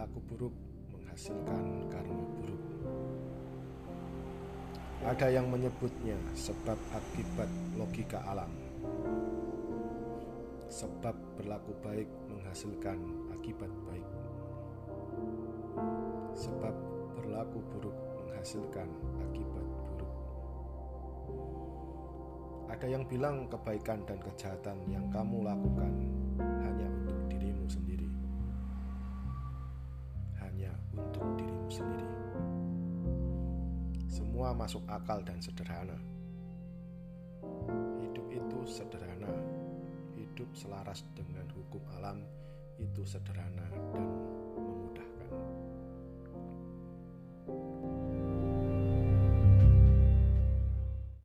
Perilaku buruk menghasilkan karma buruk. Ada yang menyebutnya sebab akibat logika alam. Sebab berlaku baik menghasilkan akibat baik. Sebab berlaku buruk menghasilkan akibat buruk. Ada yang bilang kebaikan dan kejahatan yang kamu lakukan Hanya untuk dirimu sendiri. Semua masuk akal dan sederhana. Hidup itu sederhana. Hidup selaras dengan hukum alam itu sederhana dan